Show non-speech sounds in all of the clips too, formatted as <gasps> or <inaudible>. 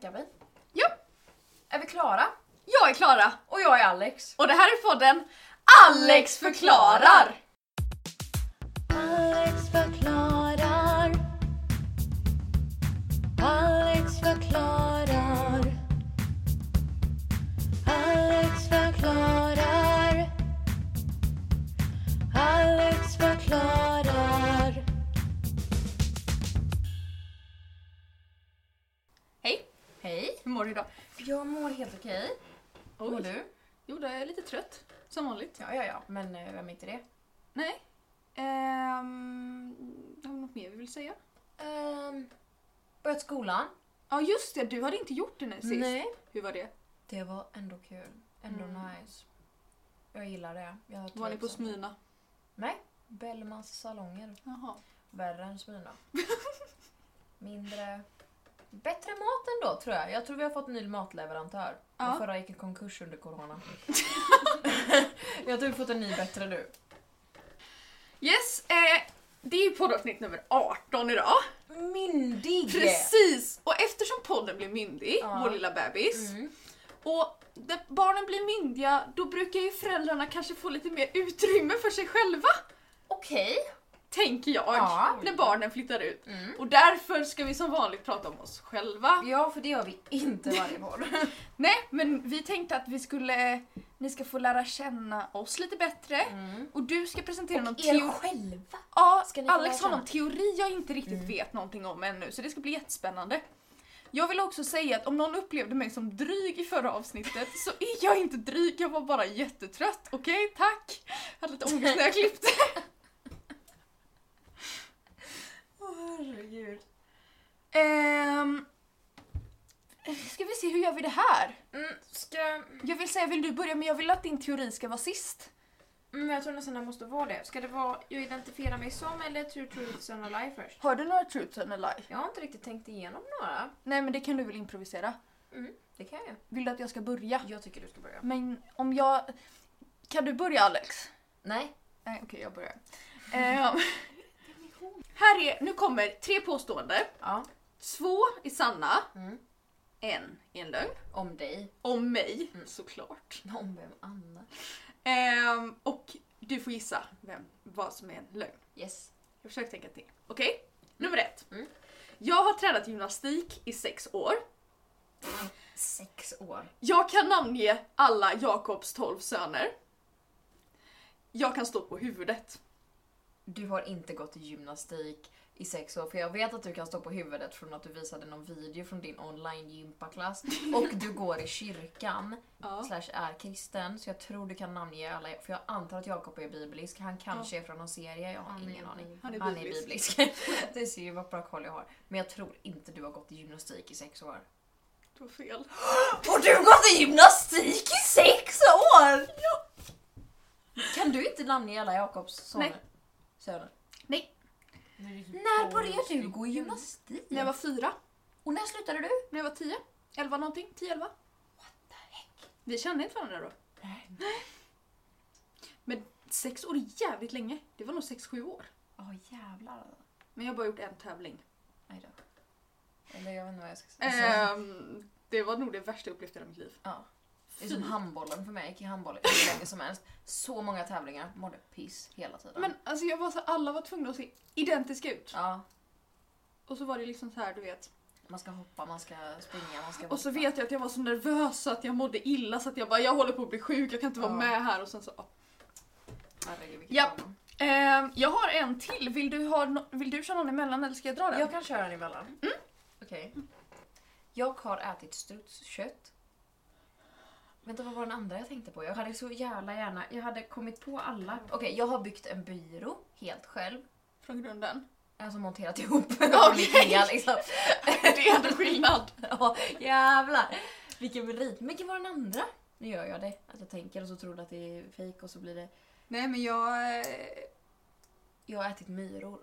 räcka vi. Ja. Är vi klara? Jag är Klara Och jag är Alex. och det här är podden Alex förklarar! Alex förklarar. Mår du idag? Jag mår helt okej. Hur mår du? Jo, jag är lite trött. Som vanligt. Ja, ja, ja. Men eh, vem är inte det? Nej. Ehm, har vi något mer vi vill säga? Um, börjat skolan. Ja just det, du hade inte gjort det nu sist. Nej. Hur var det? Det var ändå kul. Ändå Mm. nice. Jag gillar det. Jag Var ni på trivs. Smyna? Nej. Bellmans salonger. Jaha. Värre än Smyna. <laughs> Mindre... Bättre mat ändå tror jag. Jag tror vi har fått en ny matleverantör. Ja. Den förra gick i konkurs under corona. <laughs> jag tror vi har fått en ny bättre nu. Yes, eh, det är ju poddavsnitt nummer 18 idag. Myndig! Precis! Och eftersom podden blir myndig, Ja. vår lilla bebis, Mm. och när barnen blir myndiga då brukar ju föräldrarna kanske få lite mer utrymme för sig själva. Okej. Tänker jag, Ja. när barnen flyttar ut. Mm. Och därför ska vi som vanligt prata om oss själva. Ja, för det gör vi inte varje podd. <laughs> Nej, men vi tänkte att vi skulle, ni ska få lära känna oss lite bättre. Mm. Och du ska presentera någon Och er teori. själva. Ja, Alex har någon teori jag inte riktigt Mm. vet någonting om ännu, så det ska bli jättespännande. Jag vill också säga att om någon upplevde mig som dryg i förra avsnittet så är jag inte dryg, jag var bara jättetrött. Okej, tack! Jag hade lite ångest när jag klippte. <laughs> Åh herregud. Ehm, ska vi se, hur gör vi det här? Mm, ska... Jag vill säga, vill du börja? Men jag vill att din teori ska vara sist. Mm, jag tror nästan det måste vara det. Ska det vara jag identifierar mig som eller true truths and a lie först? Har du några truths and a lie? Jag har inte riktigt tänkt igenom några. Nej men det kan du väl improvisera? Mm, det kan jag. Vill du att jag ska börja? Jag tycker du ska börja. Men om jag... Kan du börja Alex? Nej. Nej okej, jag börjar. <laughs> Här är, nu kommer tre påståenden. Ja. Två är sanna, Mm. en är en lögn. Om dig. Om mig, Mm. såklart. Om vem annars? Ehm, och du får gissa vem, vad som är en lögn. Yes. Jag försöker tänka till. Okej? Nummer ett. Mm. Jag har tränat gymnastik i sex år. Sex år. Jag kan namnge alla Jakobs tolv söner. Jag kan stå på huvudet. Du har inte gått i gymnastik i sex år för jag vet att du kan stå på huvudet från att du visade någon video från din online gympaklass <laughs> och du går i kyrkan Ja. slash är kristen så jag tror du kan namnge alla för jag antar att Jakob är biblisk. Han kanske är från någon serie, jag har Han är ingen aning. Han är Han är biblisk. <laughs> det ser ju vad bra koll jag har. Men jag tror inte du har gått i gymnastik i sex år. Det var fel. <gasps> Har du gått i gymnastik i sex år? Ja! Kan du inte namnge alla Jakobs söner? Nej. Söner? Nej. När började du gå i gymnastik? När jag var fyra. Och när slutade du? När jag var tio. Elva någonting. Tio, elva. What the heck? Vi kände inte varandra då. Nej. Men sex år är jävligt länge. Det var nog sex, sju år. Åh jävlar. Men jag har bara gjort en tävling. Nej då. Eller jag vet inte vad jag ska säga. Ehm, det var nog det värsta jag upplevt i hela mitt liv. ja. Det är som handbollen för mig. Jag gick i handboll hur länge som helst. Så många tävlingar. Mådde piss hela tiden. Men alltså jag var så alla var tvungna att se identiska ut. Ja. Och så var det liksom så här, du vet. Man ska hoppa, man ska springa, man ska Och så vet jag att jag var så nervös så att jag mådde illa så att jag bara, jag håller på att bli sjuk, jag kan inte vara Ja. med här och sen så. Herregud, trauma. Ehm, jag har en till, vill du, ha no- vill du köra någon emellan eller ska jag dra den? Jag kan köra den emellan. Okej. Jag har ätit strutskött. Vänta, vad var den andra jag tänkte på? Jag hade så jävla gärna... Jag hade kommit på alla. Okej, jag har byggt en byrå helt själv. Från grunden. Alltså monterat ihop okay. Ikea liksom. <laughs> det är ändå skillnad. <laughs> Ja, jävlar. Vilken merit. Men vilken var den andra? Nu gör jag det. Att jag tänker och så tror du att det är fejk och så blir det... Nej men jag... eh, Jag har ätit myror.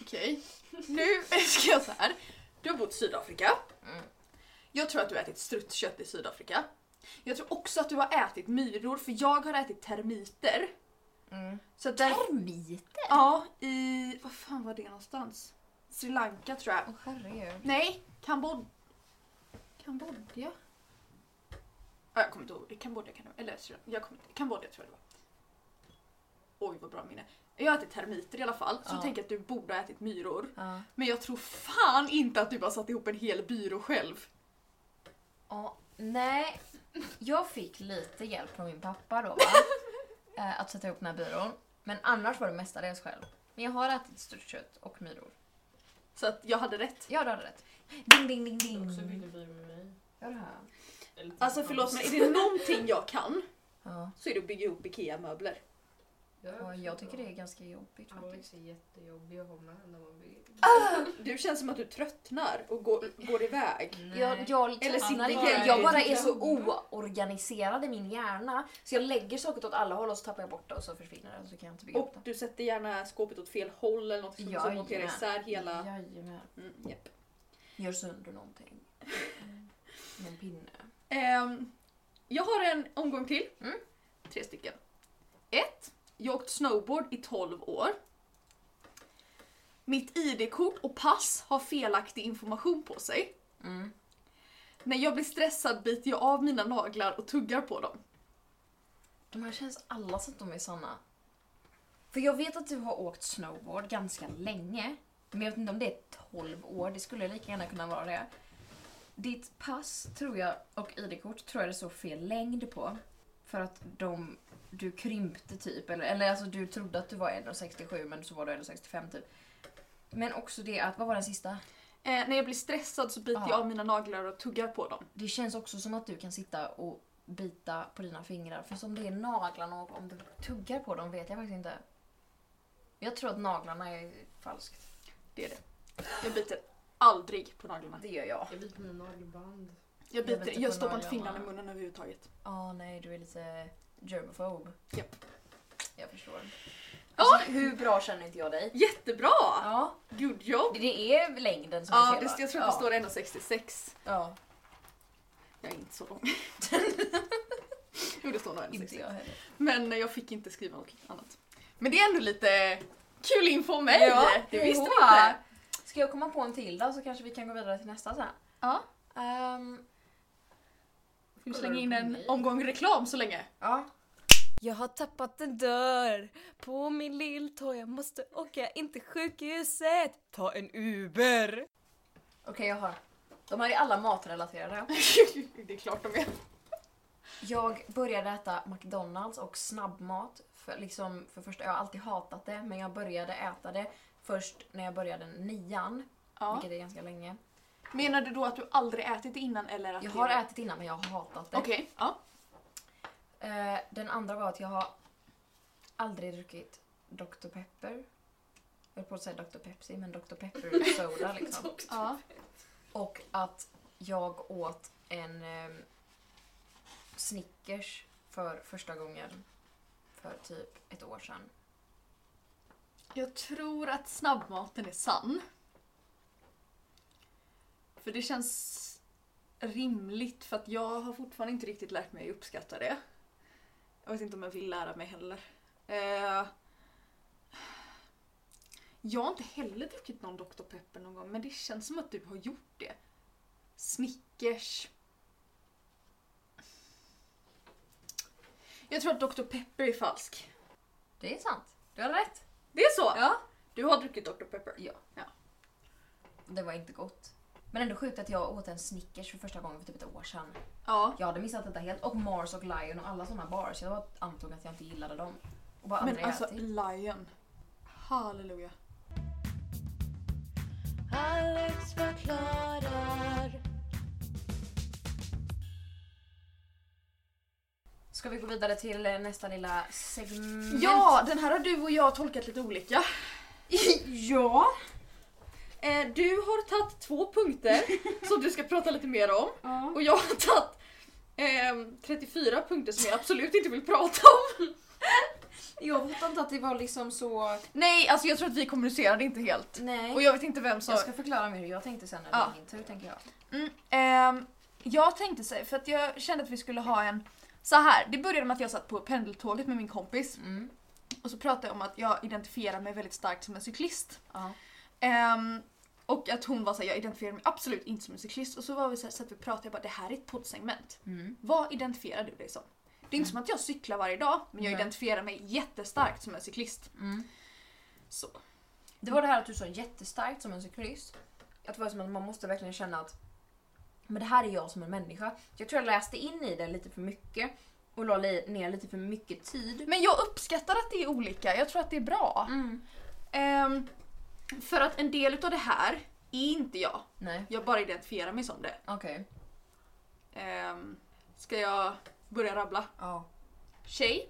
Okej. Nu ska jag så här. Du har bott i Sydafrika. Mm. Jag tror att du har ätit strutskött i Sydafrika. Jag tror också att du har ätit myror för jag har ätit termiter. Mm. Så där, Termiter? ja, i... Vad fan var det någonstans? Sri Lanka tror jag. Åh herregud. Nej, Kambod... Kambodja? Ja, jag kommer inte ihåg. Kambodja kan det Eller Sri- jag kommer inte Kambodja tror jag det var. Oj vad bra minne. Jag har ätit termiter i alla fall, så Ja. jag tänker att du borde ha ätit myror. Ja. Men jag tror fan inte att du har satt ihop en hel byrå själv. Ja, nej, jag fick lite hjälp från min pappa då va? <laughs> Eh, att sätta ihop den här byrån. Men annars var det mestadels själv. Men jag har ätit strutskött och myror. Så att jag hade rätt. Ja, du hade rätt. Ding, ding, ding, Jag har också byggt ding. en byrå med mig. Ja, det här. Typ Alltså förlåt men är det någonting jag kan Ja. så är det att bygga ihop IKEA-möbler. Och jag tycker det är ganska jobbigt faktiskt. också jättejobbig att ha med när man bygger. Du känns som att du tröttnar och går, går iväg. Jag, jag, Eller tröttnar sitter inte. helt jag bara är så oorganiserad i min hjärna. Så jag lägger saker åt alla håll och så tappar jag bort det och så försvinner det och så kan jag inte bygga upp Och det. du sätter gärna skåpet åt fel håll eller något som ja, monterar isär hela... Jajamän. Mm, japp. Gör sönder någonting. <laughs> Någon pinne. Ehm, jag har en omgång till. Mm. Tre stycken. Ett. Jag har åkt snowboard i 12 år. Mitt ID-kort och pass har felaktig information på sig. Mm. När jag blir stressad biter jag av mina naglar och tuggar på dem. De här känns alla som att de är sanna. För jag vet att du har åkt snowboard ganska länge. Men jag vet inte om det är 12 år. Det skulle lika gärna kunna vara det. Ditt pass tror jag och ID-kort tror jag det står fel längd på. För att de, du krympte typ. Eller, eller alltså du trodde att du var 1,67 men så var du 1,65 typ. Men också det att, vad var den sista? Eh, när jag blir stressad så biter Ja. jag av mina naglar och tuggar på dem. Det känns också som att du kan sitta och bita på dina fingrar. För som det är naglarna och om du tuggar på dem vet jag faktiskt inte. Jag tror att naglarna är falskt. Det är det. Jag biter aldrig på naglarna. Det gör jag. Jag biter mina nagelband. Jag, Jag biter, jag på stoppar inte fingrarna i munnen överhuvudtaget. Ja, nej, du är lite germophobe. Japp. Jag förstår. Ja. Alltså, hur bra känner inte jag dig? Jättebra! Ja, Good job! det är längden som Ja, är fel. va? jag tror att det står 1,66. Ja, Jag är inte så lång. <laughs> jo, det står nog inte 1,66. jag heller. Men jag fick inte skriva något annat. Men det är ändå lite kul info om mig! Ja, det visste vi inte. Ska jag komma på en till då så kanske vi kan gå vidare till nästa sen. Ja. Ehm, Får vi slänga in en omgång reklam så länge? ja. Jag har tappat en dörr på min lilltå, jag måste åka in till sjukhuset. Ta en Uber. Okej, jag har. De här är alla matrelaterade. <laughs> det är klart de är. Jag började äta McDonalds och snabbmat. För, liksom, för första, jag har alltid hatat det, men jag började äta det först när jag började nian. Ja. Vilket är ganska länge. Menar du då att du aldrig ätit det innan eller att Jag det- har ätit innan, men jag har hatat det. Okej, ja. Eh, den andra var att jag har aldrig druckit Dr. Pepper. Jag höll på att säga Dr. Pepsi, men Dr. Pepper <laughs> soda liksom. ja. Och att jag åt en eh, Snickers för första gången för typ ett år sedan. Jag tror att snabbmaten är sann. För det känns rimligt för att jag har fortfarande inte riktigt lärt mig uppskatta det. Jag vet inte om jag vill lära mig heller. Eh, jag har inte heller druckit någon Dr. Pepper någon gång men det känns som att du har gjort det. Snickers. Jag tror att Dr. Pepper är falsk. Det är sant. Du har rätt. Det är så? Ja. Du har druckit Dr. Pepper? Ja. Ja. Det var inte gott. Men ändå sjukt att jag åt en Snickers för första gången för typ ett år sedan. Ja. Jag hade missat detta helt. Och Mars och Lion och alla såna bars. Jag antog att jag inte gillade dem. Och bara Men alltså ätit. Lion. Halleluja. Alex förklarar. Ska vi gå vidare till eh, nästa lilla segment? Ja, den här har du och jag tolkat lite olika. <laughs> ja! Eh, du har tagit två punkter <laughs> som du ska prata lite mer om. ja. Och jag har tagit ehm, 34 punkter som jag absolut inte vill prata om. <laughs> Jag fattar inte att det var liksom så... Nej, alltså jag tror att vi kommunicerade inte helt. Nej. Och jag vet inte vem som... Jag ska förklara mer hur jag tänkte sen när det Ja. min tur tänker jag. Mm, ehm, jag tänkte säga, för att jag kände att vi skulle ha en... Så här, det började med att jag satt på pendeltåget med min kompis Mm. och så pratade jag om att jag identifierar mig väldigt starkt som en cyklist. Ja. Ehm, Och att hon var såhär, jag identifierar mig absolut inte som en cyklist. Och så var vi såhär, så att vi pratade, jag bara det här är ett poddsegment. Mm. Vad identifierar du dig som? Det är inte som att jag cyklar varje dag, men jag identifierar mig jättestarkt som en cyklist. Mm. Så. Det var det här att du sa jättestarkt som en cyklist. Att det var som att man måste verkligen känna att men det här är jag som en människa. Jag tror jag läste in i det lite för mycket och la ner lite för mycket tid. Men jag uppskattar att det är olika, jag tror att det är bra. Mm. Ehm, för att en del utav det här är inte jag. Nej, Jag bara identifierar mig som det. okej. Ehm, ska jag börja rabbla? Ja. Tjej,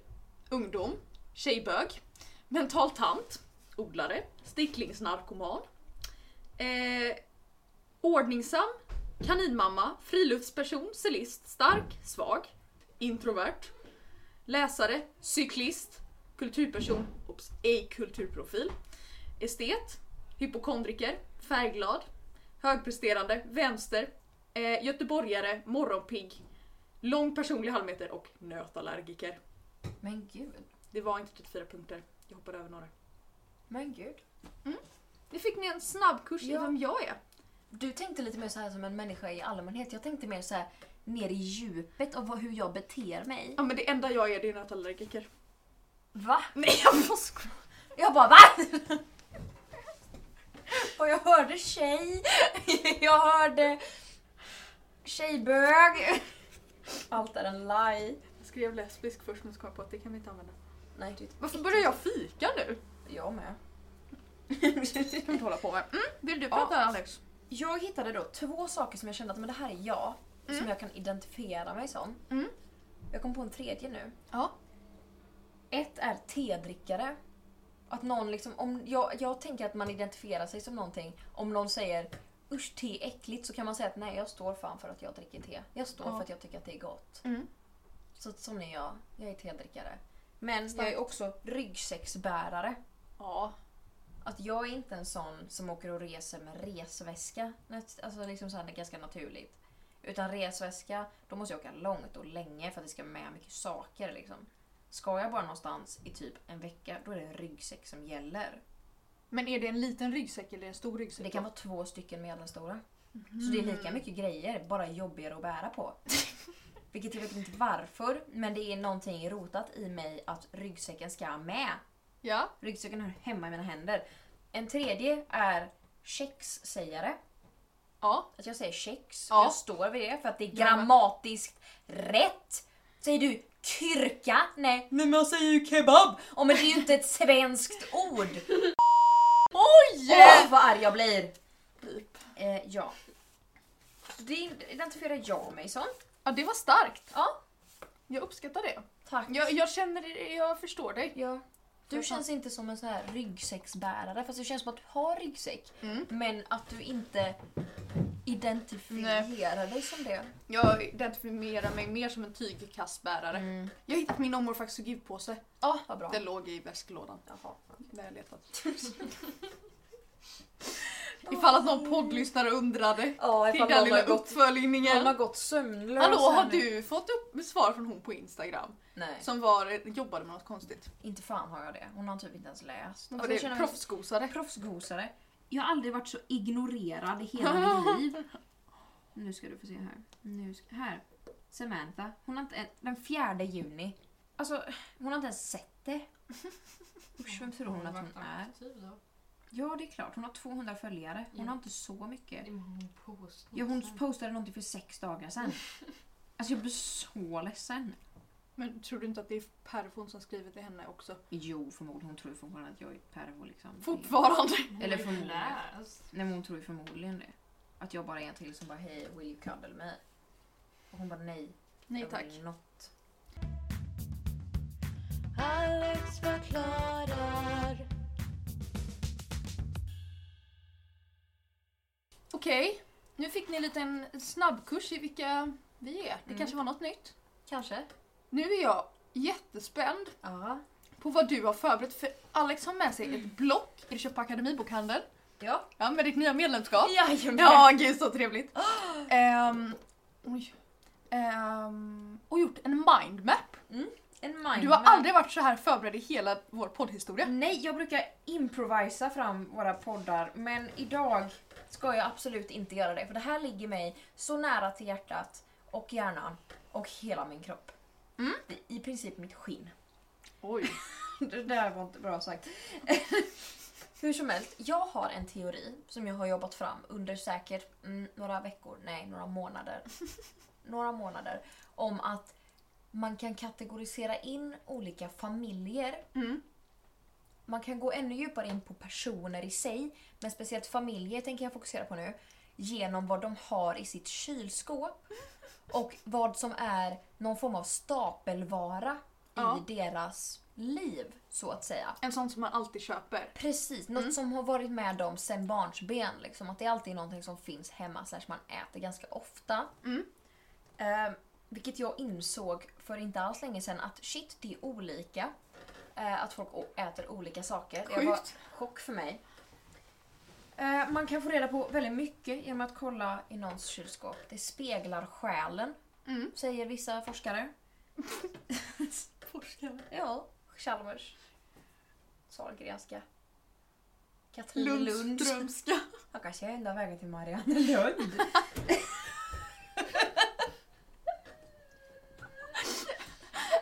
ungdom, tjejbög, mental tant, odlare, sticklingsnarkoman, eh, ordningsam, kaninmamma, friluftsperson, cellist, stark, svag, introvert, läsare, cyklist, kulturperson, ops, ej kulturprofil, estet, hypokondriker, färgglad, högpresterande, vänster, eh, göteborgare, morgonpigg, lång personlig halvmeter och nötallergiker. Men gud. Det var inte 34 punkter. Jag hoppade över några. Men gud. Nu fick ni en snabbkurs i Ja. vem jag är. Du tänkte lite mer så här som en människa i allmänhet. Jag tänkte mer så här ner i djupet av vad, hur jag beter mig. Ja men det enda jag är det är nötallergiker. Va? Nej jag bara <laughs> skojar. Jag bara va? Och jag hörde tjej. <laughs> Jag hörde tjejbög. Allt är en lie. Jag skrev lesbisk först men så kom jag på att det kan vi inte använda. Nej, det är Varför börjar jag fika nu? jag med. <laughs> Det kan inte hålla på med. Mm, vill du prata Alex? Jag hittade då två saker som jag kände att men det här är jag. Som Mm. jag kan identifiera mig som. Mm. Jag kom på en tredje nu. Ja. Ett är tedrickare. Att någon liksom, om jag, jag tänker att man identifierar sig som någonting. Om någon säger usch te är äckligt så kan man säga att nej jag står fan för att jag dricker te. Jag står Ja. för att jag tycker att det är gott. Mm. Så sån är jag. Jag är tedrickare. Men Starkt. jag är också ryggsäcksbärare. Ja. Att jag är inte en sån som åker och reser med resväska. Alltså liksom så här, det är ganska naturligt. Utan resväska, då måste jag åka långt och länge för att det ska med mycket saker. Liksom. Ska jag bara någonstans i typ en vecka, då är det en ryggsäck som gäller. Men är det en liten ryggsäck eller en stor ryggsäck? Det kan vara två stycken medelstora. Så det är lika mycket grejer, bara jobbigare att bära på. <laughs> Vilket jag vet inte varför, men det är någonting rotat i mig att ryggsäcken ska med. Ja. Ryggsäcken hör hemma i mina händer. En tredje är kexsägare. Ja. Att jag säger kex. Ja. Jag står vid det för att det är grammatiskt rätt. Säger du kyrka? Nej, men jag säger ju kebab. Oh, men det är ju inte ett svenskt ord. Oj! Åh, vad arg jag blir. Eh, ja. Det identifierar jag mig som. Ja det var starkt. Ja. Jag uppskattar det. Tack. Jag, jag känner jag förstår dig. Ja. Du känns inte som en så här ryggsäcksbärare fast det känns som att du har ryggsäck. Mm. Men att du inte identifierar dig som det. Jag identifierar mig mer som en tygkassbärare. Mm. Jag har hittat min ommor faktiskt givpåse. Ja, vad bra. Den låg i väsklådan. Jaha. Där jag letat. <laughs> Ifall att någon poddlyssnare undrade. Ja, Till den lilla uppföljningen. Hon har gått sömnlös Hallå, har du fått upp svar från hon på Instagram? Nej, Som var, jobbade med något konstigt. inte fan har jag det. Hon har typ inte ens läst. Var Alltså, det proffsgosare? proffsgosare. Jag har aldrig varit så ignorerad i hela mitt <laughs> liv. Nu ska du få se här. Nu ska, här. Samantha. Hon har inte, den 4 juni. Alltså, hon har inte ens sett det. <laughs> Usch, vem tror hon att hon är? Då. Ja, det är klart. Hon har 200 följare. Hon Ja. har inte så mycket. Hon post. Ja, hon postade någonting för sex dagar sedan. <laughs> Alltså jag blir så ledsen. Men tror du inte att det är Perfon som skrivit till henne också? Jo, förmodligen. Hon tror fortfarande att jag är pervo liksom. Fortfarande? Eller för förmodligen. Nej, men hon tror ju förmodligen det. Att jag bara är en till som bara hej, will you cuddle me? Och hon bara nej. Nej jag tack. vill Not. Alex förklarar. Okej, nu fick ni en liten snabbkurs i vilka vi är. Det Mm. kanske var något nytt. Kanske. Nu är jag jättespänd Ja. på vad du har förberett för Alex har med sig ett block. Är det köpt på Akademibokhandeln? Ja. Ja, med ditt nya medlemskap. Jajamän. Ja, gud så trevligt. <gasps> Ehm, oj. Ehm, och gjort en mindmap. En mind Du har aldrig varit så här förberedd i hela vår poddhistoria. Nej, jag brukar improvisa fram våra poddar, men idag ska jag absolut inte göra det. För det här ligger mig så nära till hjärtat och hjärnan och hela min kropp. Mm. I princip mitt skinn. Oj. <laughs> Det där var inte bra sagt. <laughs> Hur som helst, jag har en teori som jag har jobbat fram under säkert mm, några veckor, nej några månader. <laughs> några månader. Om att man kan kategorisera in olika familjer. Mm. Man kan gå ännu djupare in på personer i sig, men speciellt familjer tänker jag fokusera på nu. Genom vad de har i sitt kylskåp. Och vad som är någon form av stapelvara Ja. i deras liv, så att säga. En sån som man alltid köper. Precis, något Mm. som har varit med dem sen barnsben. Liksom, att det är alltid någonting som finns hemma, slash man äter ganska ofta. Mm. Eh, vilket jag insåg för inte alls länge sedan att shit, det är olika. Eh, att folk äter olika saker. Det var Sjukt. chock för mig. Eh, man kan få reda på väldigt mycket genom att kolla i någons kylskåp. Det speglar själen, Mm. säger vissa forskare. <laughs> Forskare. Ja, Chalmers. Sahlgrenska. Katrinelund. Lundströmska. <laughs> Jag kanske är enda vägen till Mariannelund. <laughs>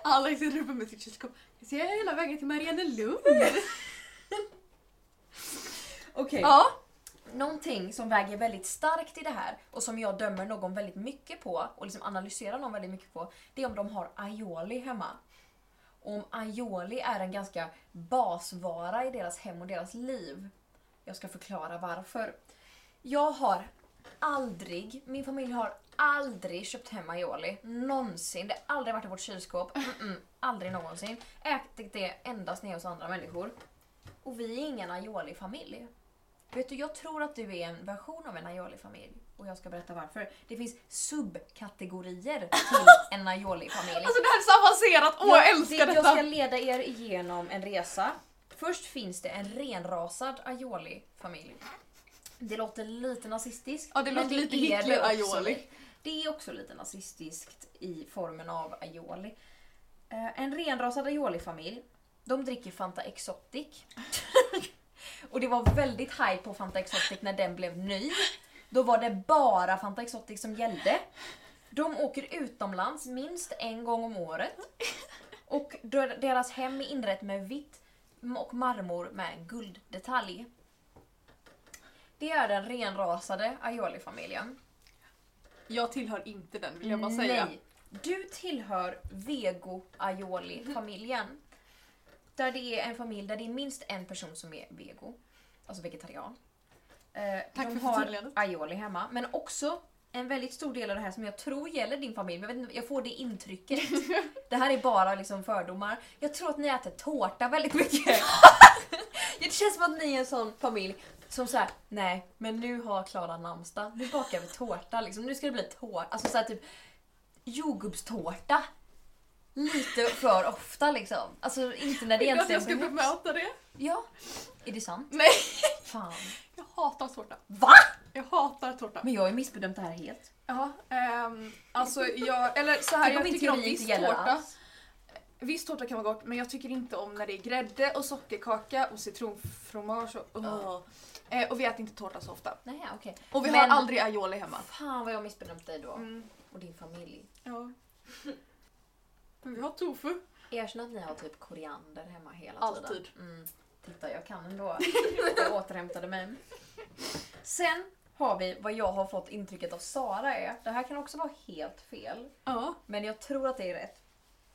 Alex sitter uppe med sitt kylskåp. Jag ser hela vägen till Mariannelund. Okej. Ja. Någonting som väger väldigt starkt i det här och som jag dömer någon väldigt mycket på och liksom analyserar någon väldigt mycket på, det är om de har aioli hemma. Och om aioli är en ganska basvara i deras hem och deras liv. Jag ska förklara varför. Jag har aldrig, min familj har aldrig köpt hem aioli. Någonsin. Det har aldrig varit i vårt kylskåp. Mm-mm, aldrig någonsin. Ätit det endast nere hos andra människor. Och vi är ingen aioli-familj. Vet du, jag tror att du är en version av en aioli-familj. Och jag ska berätta varför. Det finns subkategorier till <laughs> en aioli-familj. Alltså det här är så avancerat. Åh jag älskar det, detta. Jag ska leda er igenom en resa. Först finns det en renrasad aioli-familj. Det låter lite nazistiskt. Ja, det låter lite Hitler-aioli. Det är också lite nazistiskt i formen av aioli. Eh, en renrasad aioli-familj. De dricker Fanta Exotic. <laughs> Och det var väldigt hype på Fanta Exotic när den blev ny. Då var det bara Fanta Exotic som gällde. De åker utomlands minst en gång om året. Och deras hem är inrett med vitt och marmor med gulddetalj. Det är den renrasade aioli-familjen. Jag tillhör inte den vill jag bara säga. Nej. Du tillhör vego-aioli-familjen. Där det är en familj där det är minst en person som är vego. Alltså vegetarian. Eh, Tack de för har aioli hemma. Men också en väldigt stor del av det här som jag tror gäller din familj. Men jag, inte, jag får det intrycket. <laughs> det här är bara liksom fördomar. Jag tror att ni äter tårta väldigt mycket. <laughs> det känns som att ni är en sån familj som säger nej men nu har Klara namnsdag, nu bakar vi tårta liksom. Nu ska det bli tårta. Alltså såhär typ jordgubbstårta. Lite för ofta liksom. Alltså inte när det du att egentligen jag ska behövs. bemöta det? Ja. Är det sant? Nej. Fan. Jag hatar tårta. Va? Jag hatar tårta. Men jag har ju missbedömt det här helt. Ja, ehm, alltså jag, eller så här, jag tycker om viss tårta. alls. Viss tårta kan vara gott men jag tycker inte om när det är grädde och sockerkaka och citronfromage och, Åh. eh, och vi äter inte tårta så ofta. Nej, okej. Och vi Men- har aldrig aioli hemma. Fan vad jag missbedömt dig då. Mm, Och din familj. ja. Men vi har tofu. Erkänn att ni har typ koriander hemma hela Alltid. tiden. Mm. Titta, jag kan ändå. <laughs> jag återhämtade mig. Sen har vi vad jag har fått intrycket av Sara är. Det här kan också vara helt fel. Ja. Men jag tror att det är rätt.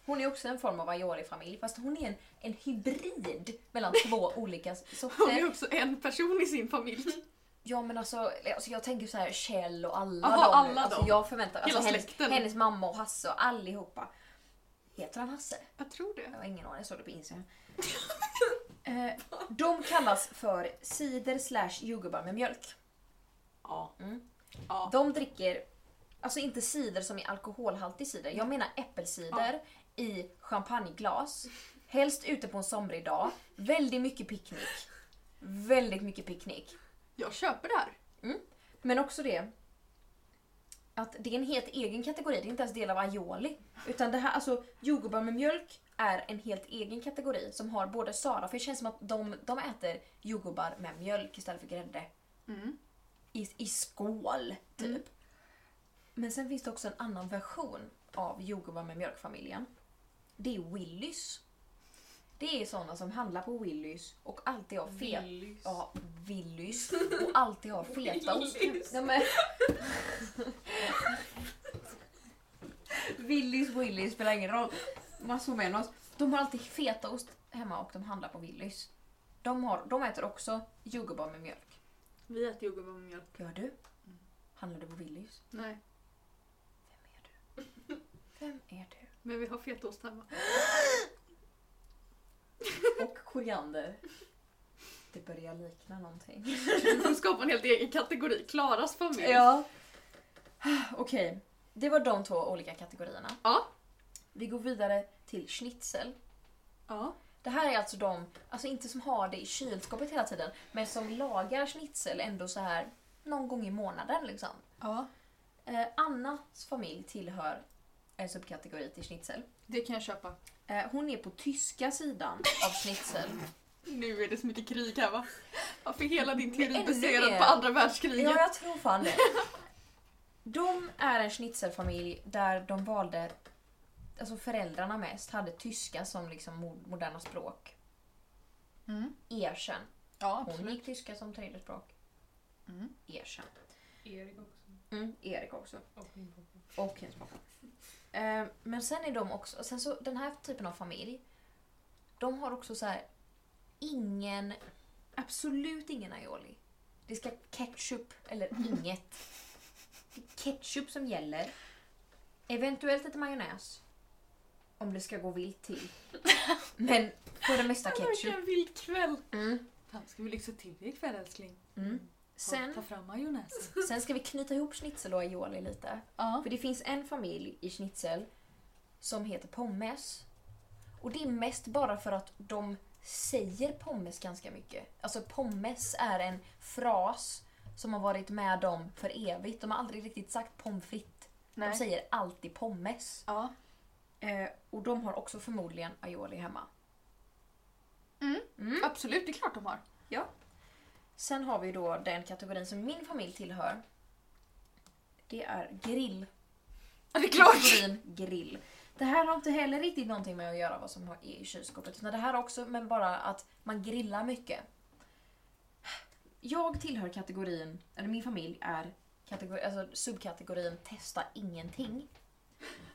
Hon är också en form av aioli-familj fast hon är en, en hybrid mellan två <laughs> olika Hon är sorter. också en person i sin familj. <laughs> Ja men alltså, alltså jag tänker så här Kjell och alla Aha, dem. alla alltså, dem. jag förväntar alltså, Hela hennes, släkten. hennes mamma och Hasse och allihopa. Heter han Hasse? Jag tror det. Jag har ingen aning, jag såg det på Instagram. <laughs> eh, de kallas för cider slash jordgubbar med mjölk. Ja. Mm. ja. De dricker, alltså inte cider som är alkoholhaltig cider, jag menar äppelcider i champagneglas. Helst ute på en somrig dag. Väldigt mycket picknick. Väldigt mycket picknick. Jag köper det här. Men också det att det är en helt egen kategori, det är inte ens del av aioli. Utan det här, alltså jordgubbar med mjölk är en helt egen kategori som har både Sara, för det känns som att de, de äter jordgubbar med mjölk istället för grädde. Mm. i, i skål, typ. Mm. Men sen finns det också en annan version av jordgubbar med mjölkfamiljen. Det är Willys. Det är såna som handlar på Willys och alltid har fet... Willys. Ja, Willys. Och alltid har fetaost. Willys. Ja, men... Willys, Willys spelar ingen roll. Massor med oss. De har alltid fetaost hemma och de handlar på Willys. De, har, de äter också jordgubbar med mjölk. Vi äter jordgubbar med mjölk. Gör du? Handlar du på Willys? Nej, Vem är du? Vem är du? men vi har fetaost hemma. <gasps> <gasps> <gasps> Och koriander. Det börjar likna någonting. <laughs> Du får skapa en helt egen kategori. Klaras familj. Ja. Okej. Det var de två olika kategorierna. Ja. Vi går vidare till schnitzel. Ja. Det här är alltså de, alltså inte som har det i kylskåpet hela tiden, men som lagar schnitzel ändå så här någon gång i månaden liksom. ja. Eh, Annas familj tillhör en subkategori till schnitzel. Det kan jag köpa. Eh, hon är på tyska sidan av schnitzel. Nu är det så mycket krig här va? Varför är hela din teori baserad på andra världskriget? Ja, jag tror fan det. De är en schnitzelfamilj där de valde, alltså föräldrarna mest, hade tyska som liksom mo- moderna språk. Mm. Erkänn. Ja, Hon absolut. gick tyska som tredje språk. Mm. Erkänn. Erik också. Mm, Erik också. Och min pappa. Och hennes pappa. Eh, men sen är de också, sen så den här typen av familj, de har också så här ingen, absolut ingen aioli. Det ska ketchup eller <laughs> inget. Det är ketchup som gäller. Eventuellt lite majonnäs. Om det ska gå vilt till. Men för det mesta <laughs> ketchup. Vilken vild kväll! Mm. Fan, ska vi lyxa till det ikväll älskling? Mm. Sen... Ta fram majonnäs. <laughs> sen ska vi knyta ihop schnitzel och aioli lite. Ja. För det finns en familj i schnitzel som heter pommes. Och det är mest bara för att de säger pommes ganska mycket. Alltså pommes är en fras som har varit med dem för evigt. De har aldrig riktigt sagt pommes frites. De säger alltid pommes. Ja. Eh, och de har också förmodligen aioli hemma. Mm. Mm. Absolut, det är klart de har. Sen har vi då den kategorin som min familj tillhör. Det är grill. Ja, det är klart! Kategorin grill. Det här har inte heller riktigt någonting med att göra vad som är i kylskåpet. Utan det här också men bara att man grillar mycket. Jag tillhör kategorin, eller min familj är kategori, alltså subkategorin testa ingenting.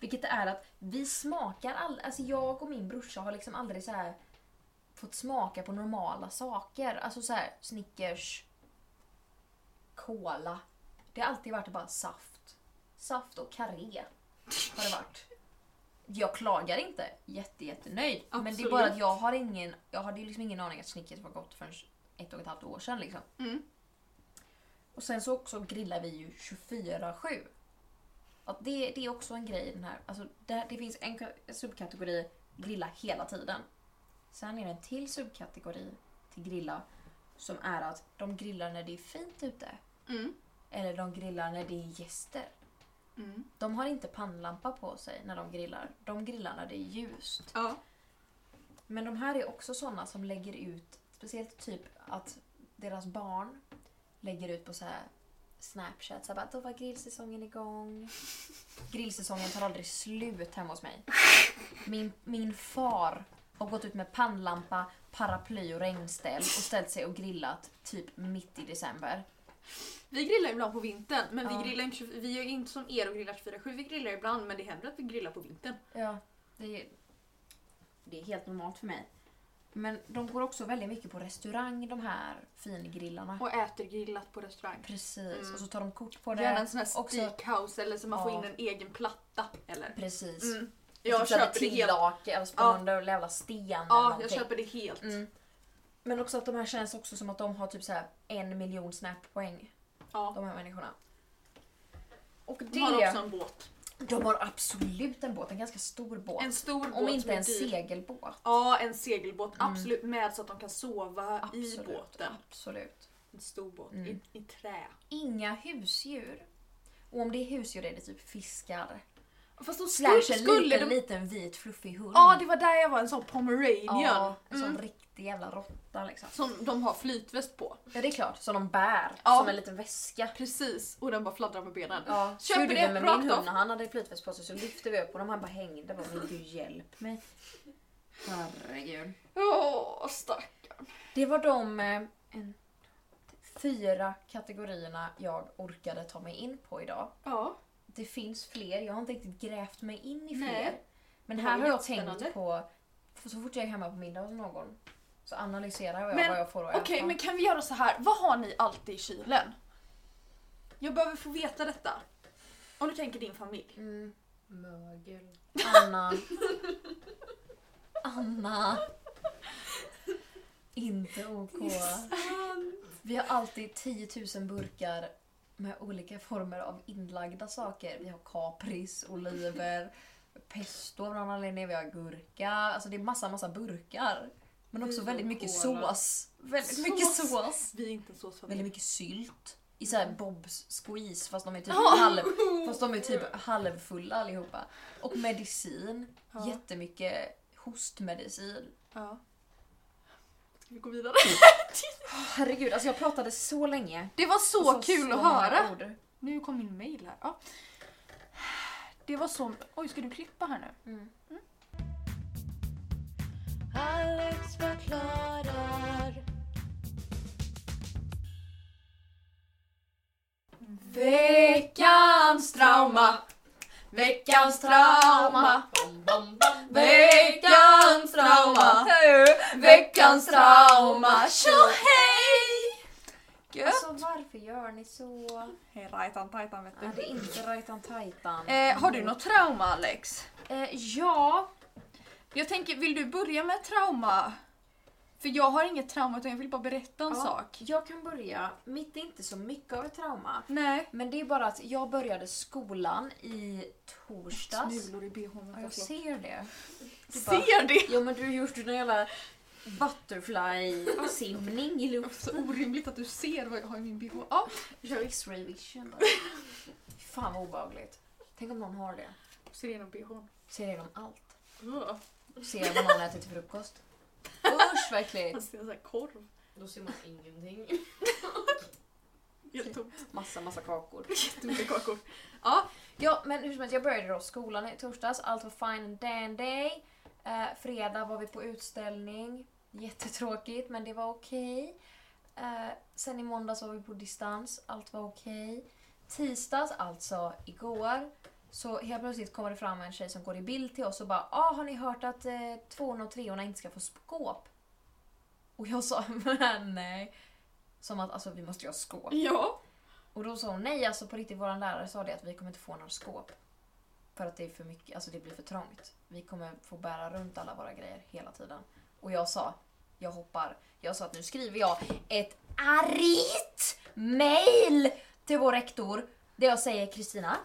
Vilket är att vi smakar all, alltså jag och min brorsa har liksom aldrig så här fått smaka på normala saker. Alltså så här Snickers, Cola. Det har alltid varit bara saft. Saft och karré har det varit. Jag klagar inte. Jätte, jättenöjd. Men det är Absolut. bara att jag har ingen, jag hade liksom ingen aning att Snickers var gott förrän ett och ett halvt år sedan. Liksom. Mm. Och sen så också grillar vi ju 24-7. Att det, det är också en grej den här. Alltså det, det finns en ka- subkategori grilla hela tiden. Sen är det en till subkategori till grilla som är att de grillar när det är fint ute. Mm. Eller de grillar när det är gäster. Mm. De har inte pannlampa på sig när de grillar. De grillar när det är ljust. Ja. Men de här är också såna som lägger ut, speciellt typ att deras barn lägger ut på så här Snapchat så bara, då var grillsäsongen igång. <laughs> Grillsäsongen tar aldrig slut hemma hos mig. Min, min far har gått ut med pannlampa, paraply och regnställ och ställt sig och grillat typ mitt i december. Vi grillar ibland på vintern, men Ja. vi grillar inte, vi är inte som er och grillar 24-7. Vi grillar ibland, men det händer att vi grillar på vintern. Ja, det är, det är helt normalt för mig. Men de går också väldigt mycket på restaurang, de här fingrillarna. Och äter grillat på restaurang. Precis, Mm. och så tar de kort på det. Gärna en sån här steakhouse eller så man får Ja. in en egen platta. Eller? Precis. Mm. Jag köper det helt. Tillake spännande eller jävla sten eller Ja, jag köper det helt. Mm. Men också att de här känns också som att de har typ så här en miljon snappoäng. Ja. De här människorna. Och De har det, också en båt. de har absolut en båt, en ganska stor båt. En stor båt Om inte en dyr. segelbåt. Ja, en segelbåt. Mm. Absolut. Med så att de kan sova i Absolut, båten. absolut. En stor båt. Mm. I, I trä. Inga husdjur. Och om det är husdjur är det typ fiskar. Fast de Slash skulle, en skulle liten, de... liten vit fluffig hund. Ja, det var där jag var, en sån pomeranian. Ja, en sån Mm. riktig jävla råtta liksom. Som de har flytväst på. Ja det är klart, som de bär. Ja. Som en liten väska. Precis, och den bara fladdrar med benen. Ja, Köper gjorde det med min hund när han hade flytväst på sig så lyfte vi upp och de här bara hängde. Bara, men gud hjälp mig. Herregud. Åh, stackarn. Det var de eh, en, fyra kategorierna jag orkade ta mig in på idag. Ja. Det finns fler, jag har inte riktigt grävt mig in i fler. Nej. Men här har jag tänkt på, för så fort jag är hemma på middag hos någon så analyserar jag Men, vad jag får att Okej, äta. men kan vi göra så här? Vad har ni alltid i kylen? Jag behöver få veta detta. Om du tänker din familj. Mm, Mögel. Anna. <laughs> Anna. Inte OK. Vi har alltid 10 000 burkar med olika former av inlagda saker. Vi har kapris, oliver, <laughs> pesto av någon anledning, vi har gurka. Alltså det är massa, massa burkar. Men också väldigt mycket cola. sås. Väldigt mycket Sås. sås. Vi är inte en såsfamilj. Väldigt mycket sylt. I såhär Bobs squeeze fast de är typ, <laughs> Ja. halv, fast de är typ halvfulla allihopa. Och medicin. Ja. Jättemycket hostmedicin. Ja. Ska vi gå vidare? <laughs> Herregud, alltså jag pratade så länge. Det var så, så kul så att höra. ord. Nu kom min mail här. Ja. Det var så... Oj, ska du klippa här nu? Mm. Alex förklarar. Veckans trauma. Veckans trauma. Veckans trauma. Veckans trauma. Tjohej! Gött. Alltså varför gör ni så? Hej rajtan tajtan vet Ja, det är inte rajtan tajtan. Eh, har du något trauma Alex? Eh, ja. Jag tänker, vill du börja med trauma? För jag har inget trauma utan jag vill bara berätta en ja. sak. Jag kan börja. Mitt är inte så mycket av ett trauma. Nej. Men det är bara att jag började skolan i torsdags. Smulor i bhn. Ja, jag ser det. Du bara, Ser det? Jo men du har gjort någon jävla butterfly-simning i luften. Så orimligt att du ser vad jag har i min bh. Ja. Du kör X-ray vision. bara. Fan vad obehagligt. Tänk om någon har det. Ser igenom bhn. Ser igenom allt. Uh. Ser vad någon äter till frukost. Usch vad äckligt. Han ser en sån här korv. Då ser man ingenting. <laughs> Helt tomt. Massa massa kakor. Jättemycket kakor. Ja men hur som helst, jag började då skolan i torsdags. Allt var fine and dandy. Eh, fredag var vi på utställning. Jättetråkigt men det var okej. Eh, sen i måndags var vi på distans. Allt var okej. Tisdags, alltså igår, så helt plötsligt kommer det fram en tjej som går i bild till oss och bara ah, har ni hört att eh, tvåorna och treorna inte ska få skåp? Och jag sa <laughs> nej. Som att alltså vi måste ha skåp. Ja. Och då sa hon nej, alltså på riktigt, vår lärare sa det att vi kommer inte få några skåp. För att det är för mycket, alltså det blir för trångt. Vi kommer få bära runt alla våra grejer hela tiden. Och jag sa, jag hoppar. Jag sa att nu skriver jag ett argt mail till vår rektor. Där jag säger Kristina.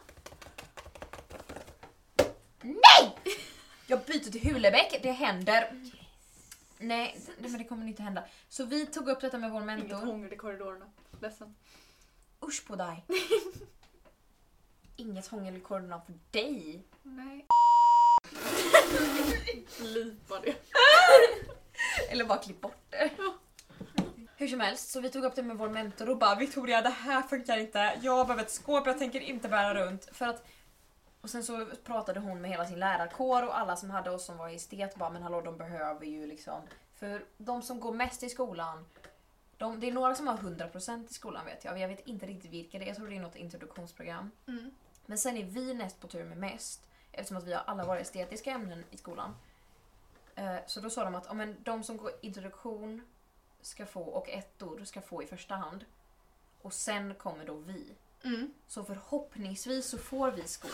Nej! Jag byter till Hulebäck, det händer. Nej, det- men det kommer inte hända. Så vi tog upp detta med vår Inget mentor. hångel i korridorerna. Ledsen. Usch på dig. <laughs> Inget hångel i korridorerna för dig. Nej. <laughs> Lipa det. <laughs> Eller bara klipp bort det. Hur som helst, så vi tog upp det med vår mentor och bara Victoria det här funkar inte. Jag behöver ett skåp, jag tänker inte bära runt. För att och sen så pratade hon med hela sin lärarkår och alla som hade oss som var i estet bara men hallå de behöver ju liksom. För de som går mest i skolan, de, det är några som har 100% i skolan vet jag. Jag vet inte riktigt vilka det är, jag tror det är något introduktionsprogram. Mm. Men sen är vi näst på tur med mest eftersom att vi har alla våra estetiska ämnen i skolan. Eh, Så då sa de att men de som går introduktion ska få och ettor ska få i första hand. Och sen kommer då vi. Mm. Så förhoppningsvis så får vi skåp.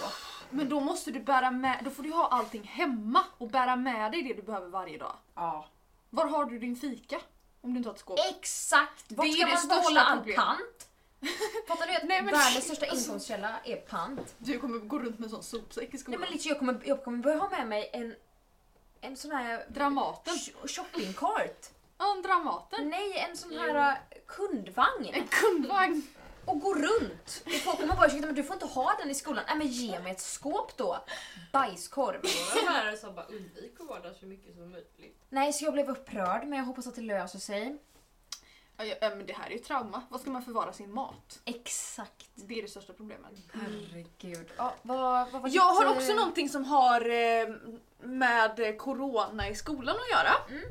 Men då måste du bära med, då får du ha allting hemma och bära med dig det du behöver varje dag. Ja. Var har du din fika? Om du inte har ett skåp. Exakt! Vart Det är ska man ståla all pant? <laughs> Fattar du att Nej, men- världens största inkomstkälla är pant? Du kommer gå runt med en sån sopsäck i Nej skolan. men liksom, jag, kommer, jag kommer börja ha med mig en, en sån här Dramaten. sh- shoppingcart. Ja, en Dramaten. Nej, en sån här uh, kundvagn. En kundvagn. Och gå runt. Och folk kommer bara ursäkta men du får inte ha den i skolan. Nej men ge mig ett skåp då. Bajskorv. Våra lärare sa bara undvik att vara där så mycket som möjligt. Nej så jag blev upprörd men jag hoppas att det löser sig. Ja, ja, men det här är ju trauma. Vad ska man förvara sin mat? Exakt. Det är det största problemet. Herregud. Ja, vad, vad var Jag har ditt, också eh, någonting som har eh, med corona i skolan att göra. Mm.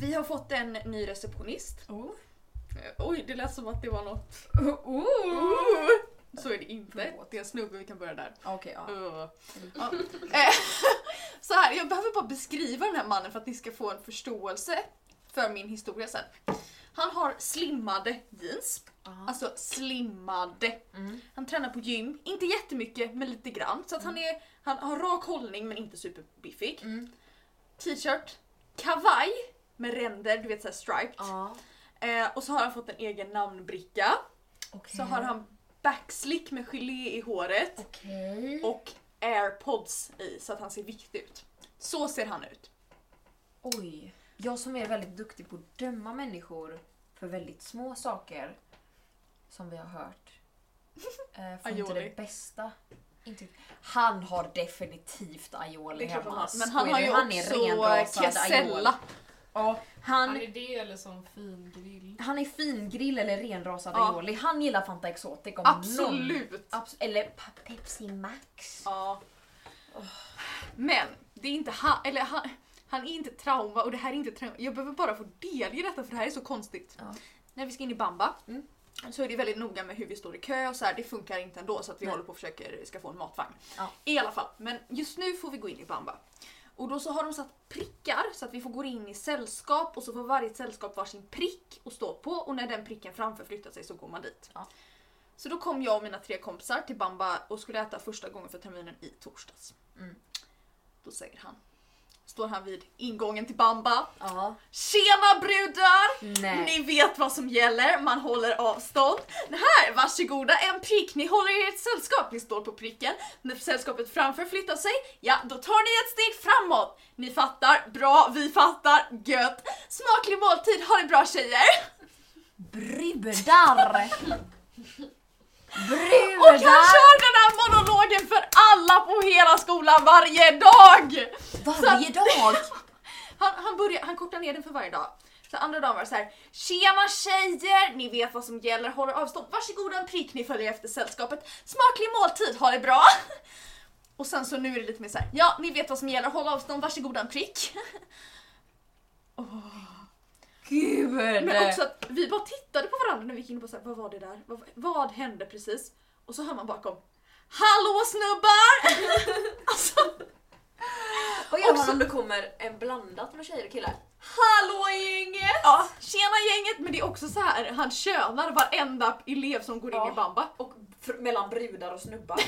Vi har fått en ny receptionist. Oh. Eh, Oj, det lät som att det var något... <laughs> Oh. Så är det inte. Det är en snubbe, vi kan börja där. Okej, ja. Uh. Ja. <laughs> Eh, <laughs> Så här, jag behöver bara beskriva den här mannen för att ni ska få en förståelse för min historia sen. Han har slimmade jeans. Alltså slimmade. Mm. Han tränar på gym, inte jättemycket men lite grann. Så att han, är, han har rak hållning men inte superbiffig. Mm. T-shirt, kavaj med ränder, du vet såhär striped. Ja. Eh, och så har han fått en egen namnbricka. Okej. Så har han backslick med gelé i håret. Okej. och airpods i så att han ser viktig ut. Så ser han ut. Oj. Jag som är väldigt duktig på att döma människor för väldigt små saker. Som vi har hört. <laughs> Eh, får inte det bästa. Inte. Han har definitivt aioli hemma. han. Men han har ju han också. Casella. Ja, Han han, är det eller som fin grill? han är fingrill eller renrasad Ja. aioli. Han gillar Fanta Exotic om Absolut. Någon. Abs- eller Pe- Pepsi Max. Ja. <sighs> Men det är inte han, eller han, han är inte trauma och det här är inte trauma. Jag behöver bara få delge detta för det här är så konstigt. Ja. När vi ska in i bamba Mm. så är det väldigt noga med hur vi står i kö och så här. Det funkar inte ändå så att vi Nej. håller på och försöker ska få en matvagn. Ja. I alla fall, men just nu får vi gå in i bamba. Och då så har de satt prickar så att vi får gå in i sällskap och så får varje sällskap varsin prick att stå på och när den pricken framför flyttar sig så går man dit. Ja. Så då kom jag och mina tre kompisar till Bamba och skulle äta första gången för terminen i torsdags. Mm. Då säger han, står han vid ingången till Bamba. Ja. Tjena brudar! Nej. Ni vet vad som gäller, man håller avstånd. Här, varsågoda, en prick. Ni håller er i ett sällskap, ni står på pricken. När sällskapet framför flyttar sig, ja då tar ni ett steg framåt. Ni fattar, bra, vi fattar, gött. Smaklig måltid, ha det bra tjejer! Brudar! Och han Brudar! kör den här monologen för alla på hela skolan varje dag! Varje dag! <laughs> Han, han, börjar, han kortar ner den för varje dag. Så andra dagen var det så här: Tjena tjejer, ni vet vad som gäller, håller avstånd. Varsågoda en prick, ni följer efter sällskapet. Smaklig måltid, ha det bra! Och sen så nu är det lite mer så här: ja ni vet vad som gäller, håll avstånd, varsågoda en prick. <laughs> Gud! Men också att vi bara tittade på varandra när vi gick in och bara så här, vad var det där? Vad, vad hände precis? Och så hör man bakom Hallå snubbar! <laughs> alltså, Vad gör också- man om det kommer en blandat med tjejer och killar? Hallå gänget! ja, tjena gänget! Men det är också så här, han könar varenda elev som går in Ja. i Bamba. Och fr- mellan brudar och snubbar.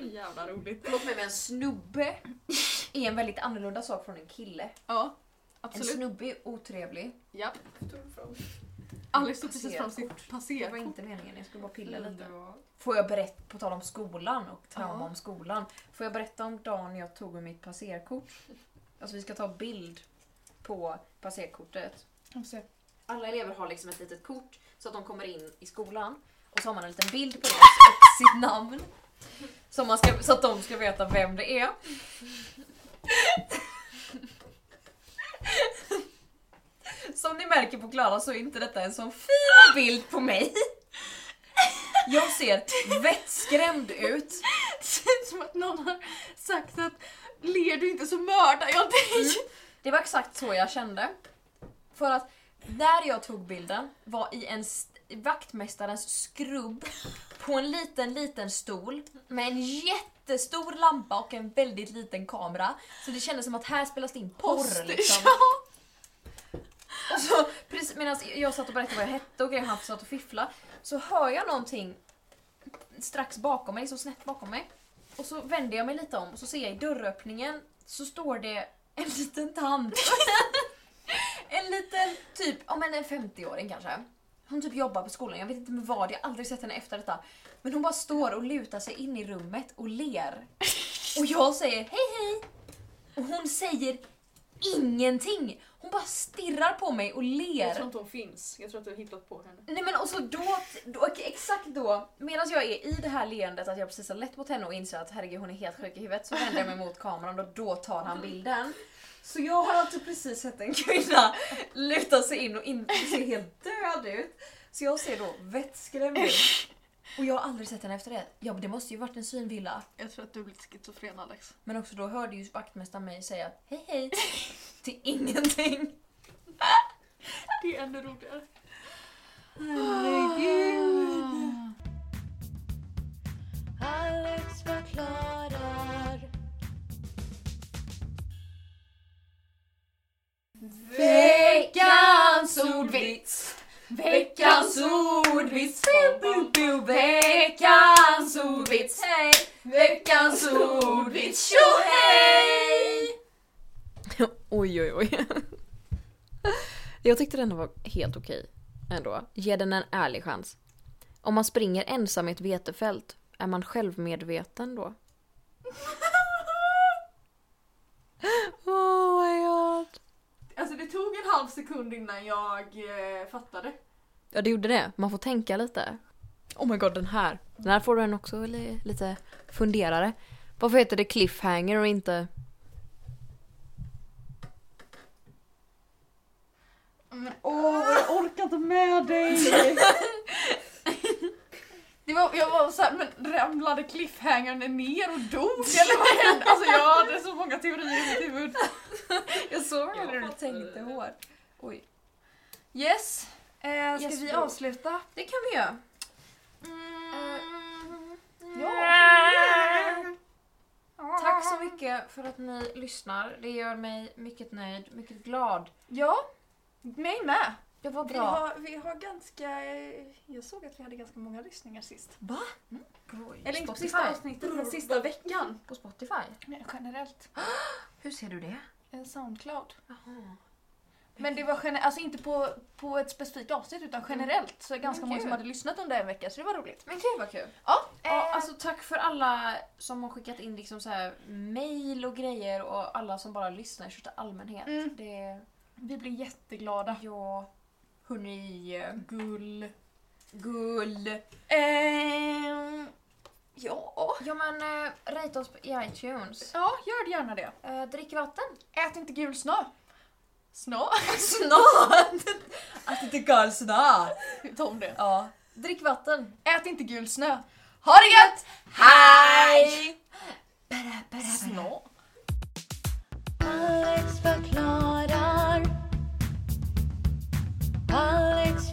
<laughs> Jävla roligt. Förlåt mig men en snubbe <laughs> är en väldigt annorlunda sak från en kille. Ja, absolut. snubbe är otrevlig. Ja. Tog fram. Alice tog precis fram Passerkort. sitt Det var passerkort. inte meningen, jag skulle bara pilla lite. Får jag berätta, på tal om skolan och trauma Ja. om skolan. Får jag berätta om dagen jag tog med mitt passerkort? Alltså vi ska ta bild på passerkortet. Alla elever har liksom ett litet kort så att de kommer in i skolan och så har man en liten bild på det och sitt namn. Så, man ska, så att de ska veta vem det är. Som ni märker på Klara så är inte detta en sån fin bild på mig. Jag ser vettskrämd ut. Det ser ut som att någon har sagt att ler du inte så mördar jag dig. Det var exakt så jag kände. För att när jag tog bilden var i en st- vaktmästarens skrubb på en liten, liten stol med en jättestor lampa och en väldigt liten kamera. Så det kändes som att här spelas det in porr Poster. liksom. <laughs> Och så precis medan jag satt och berättade vad jag hette och grejer, han satt och fiffla så hör jag någonting strax bakom mig, så snett bakom mig. Och så vänder jag mig lite om och så ser jag i dörröppningen så står det en liten tant. <laughs> en liten typ, ja men en 50-åring kanske. Hon typ jobbar på skolan, jag vet inte med vad, jag har aldrig sett henne efter detta. Men hon bara står och lutar sig in i rummet och ler. Och jag säger hej hej! Och hon säger ingenting. Hon bara stirrar på mig och Jag ler. tror inte hon finns. Jag tror att du har hittat på henne. Nej men och så då, då okej, exakt då, medan jag är i det här leendet att jag precis har lett mot henne och inser att herregud hon är helt sjuk i huvudet så vänder jag mig mot kameran och då tar han bilden. Så jag har alltså precis sett en kvinna luta sig in och inte se helt död ut. Så jag ser då vettskrämd ut. Och jag har aldrig sett henne efter det. Ja det måste ju varit en synvilla. Jag tror att du blir schizofren Alex. Men också då hörde ju vaktmästaren mig säga hej hej till ingenting. Det är ännu roligare. Alex förklarar. Veckans ordvits! Veckans ordvits! Veckans ordvits! Hej! Veckans ordvits! Tjohej! <laughs> Oj, oj, oj. Jag tyckte den var helt okej ändå. Ge den en ärlig chans. Om man springer ensam i ett vetefält, är man självmedveten då? Oh my god. Alltså det tog en halv sekund innan jag eh, fattade. Ja, det gjorde det. Man får tänka lite. Oh my god, den här. Den här får du en också li- lite funderare. Varför heter det cliffhanger och inte... Åh, jag orkar inte med dig! <laughs> Det var, jag var såhär, men ramlade cliffhangern ner och dog eller vad hände? Alltså jag hade så många teorier i mitt huvud. Jag såg hur du tänkte hårt. Oj. Yes, eh, ska Yes, vi bro. avsluta? Det kan vi göra. Ja. Tack så mycket för att ni lyssnar. Det gör mig mycket nöjd, mycket glad. Ja, mig med. Det var Vi bra. har, vi har ganska, jag såg att vi hade ganska många lyssningar sist. Va? Mm. Oj, Eller inte Spotify. sista avsnittet, men sista veckan. På Spotify? Nej, generellt. <gasps> Hur ser du det? Eh, Soundcloud. Jaha. Men det var gener- alltså inte på, på ett specifikt avsnitt utan generellt. Så ganska Men många som hade lyssnat under en vecka så det var roligt. Men gud vad kul. Ja, Ja, eh, alltså tack för alla som har skickat in liksom så här mail och grejer och alla som bara lyssnar i största allmänhet. Mm. Det, vi blir jätteglada. ja, hörni, Gull. gull. Ehm, ja. Ja men äh, rate oss i iTunes. ja, gör gärna det. Äh, drick vatten. Ät inte gul snö. Snö? <laughs> Snart! <laughs> Att inte gul snart. Ta om det. Ja, drick vatten. Ät inte gul snö. Ha det gött! Hej! Snö